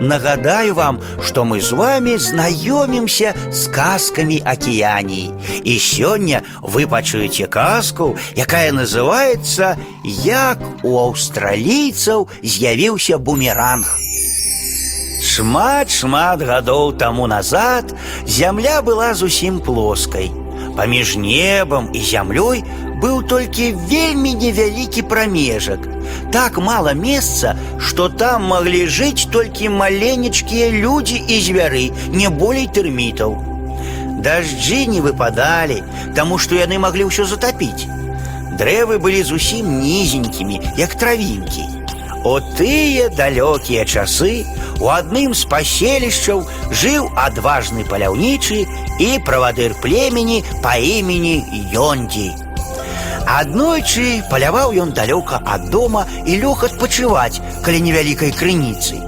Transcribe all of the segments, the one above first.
Нагадаю вам, что мы з вами знаёмімся з казкамі акіяній. І сёння вы пачуеце казку, якая называется Як у аўстралійцаў з'явіўся бумеранг. Шмат-шмат гадоў таму назад зямля была зусім плоскай. Паміж небам і зямлёй быў толькі вельмі невялікі прамежак. Так мала месца, што там маглі жыць толькі маленечкія людзі і звяры, не болей тэрмітаў. Дажджы не выпадалі, таму што яны маглі ўсё затапіць. Дрэвы былі зусім нізенькімі, як травінкі. У тыя далёкія часы у адным з паселішчаў жыў адважны паляўнічы і правадыр племені па імені Йондзі. Аднойчы паляваў ён далёка ад дома і лёг адпачываць каля невялікай крыніцы.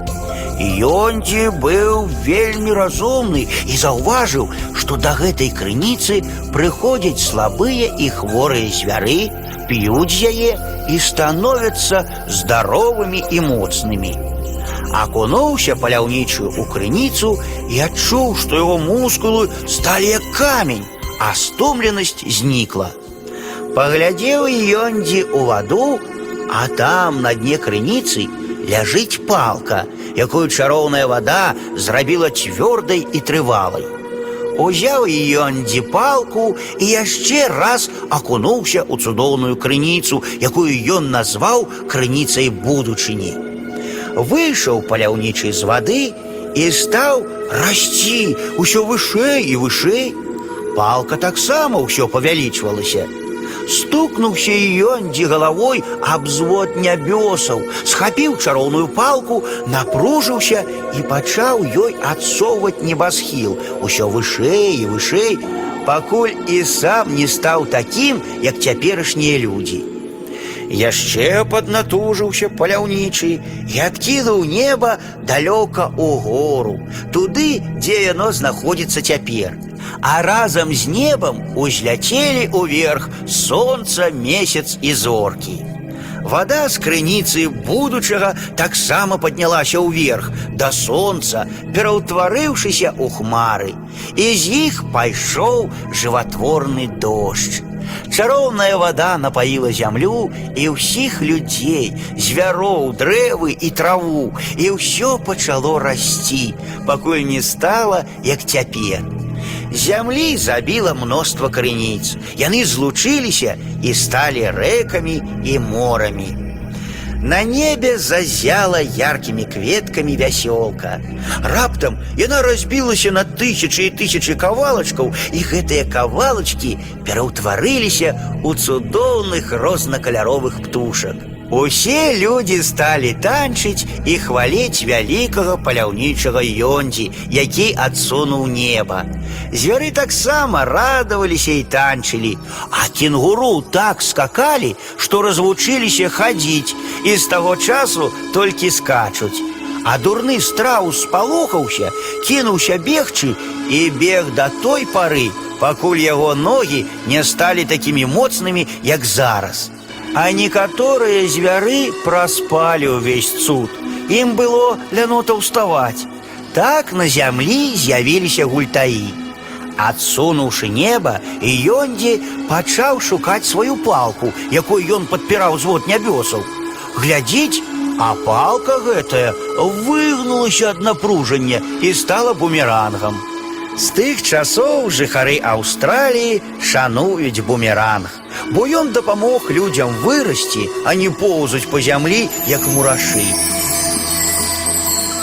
Йондзі быў вельмі разумны і заўважыў, што да гэтай крыніцы прыходзяць слабыя і хворыя звяры, п'юць з яе і становяцца здаровымі і моцнымі. Акунуўся паляўнічую ў крыніцу і адчуў, што яго мускулы сталі як камень, а стомленасць знікла. Паглядзеў Йондзі ў ваду, а там на дне крыніцы ляжыць палка, якую чароўная вада зрабіла цвёрдай і трывалай. Узяў Йондзі палку і яшчэ раз акунуўся ў цудоўную крыніцу, якую ён назваў крыніцай будучыні. Выйшаў паляўнічы з вады і стаў расці усё вышэй і вышэй. Палка таксама ўсё павялічвалася. Стукнуўся Йондзі галавой аб звод нябёсаў, схапіў чароўную палку, напружыўся і пачаў ёй адсоўваць небасхіл, усё вышэй і вышэй, пакуль і сам не стаў такім, як цяперашнія людзі. Яшчэ паднатужыўся паляўнічы і адкінуў неба далёка ў гору, туды, дзе яно знаходзіцца цяпер. А разам з небам узляцелі ўверх сонца, месяц і зоркі. Вада з крыніцы будучага таксама паднялася ўверх да сонца, пераўтварыўшыся ў хмары, і з іх пайшоў жыватворны дождж. Чароўная вада напаіла зямлю і ўсіх людзей, звяроў, дрэвы і траву, і ўсё пачало расці, пакуль не стала, як цяпер. Зямлі забіла мноства крыніц. Яны злучыліся і сталі рэкамі і морамі. На небе зазяла яркімі кветкамі вясёлка. Раптам яна разбілася на тысячы і тысячы кавалачкаў, і гэтыя кавалачкі пераўтварыліся ў цудоўных рознакаляровых птушак. Усе людзі сталі танчыць і хваліць вялікага паляўнічага Йондзі, які адсунуў неба. Звяры таксама радаваліся і танчылі, а кенгуру так скакалі, што развучыліся хадзіць і з таго часу толькі скачуць. А дурны страус спалохаўся, кінуўся бегчы і бег да той пары, пакуль яго ногі не сталі такімі моцнымі, як зараз. А некаторыя звяры праспалі ўвесь цуд. Ім было лянота ўставаць. Так на зямлі з'явіліся гультаі. Адсунуўшы неба, Йондзі пачаў шукаць сваю палку, якой ён падпіраў звод нябёсаў. Глядзіць, а палка гэтая выгнулася ад напружання і стала бумерангам. З тых часоў жыхары Аўстраліі шануюць бумеранг, бо ён дапамог людзям вырасці, а не поўзаць па зямлі, як мурашы.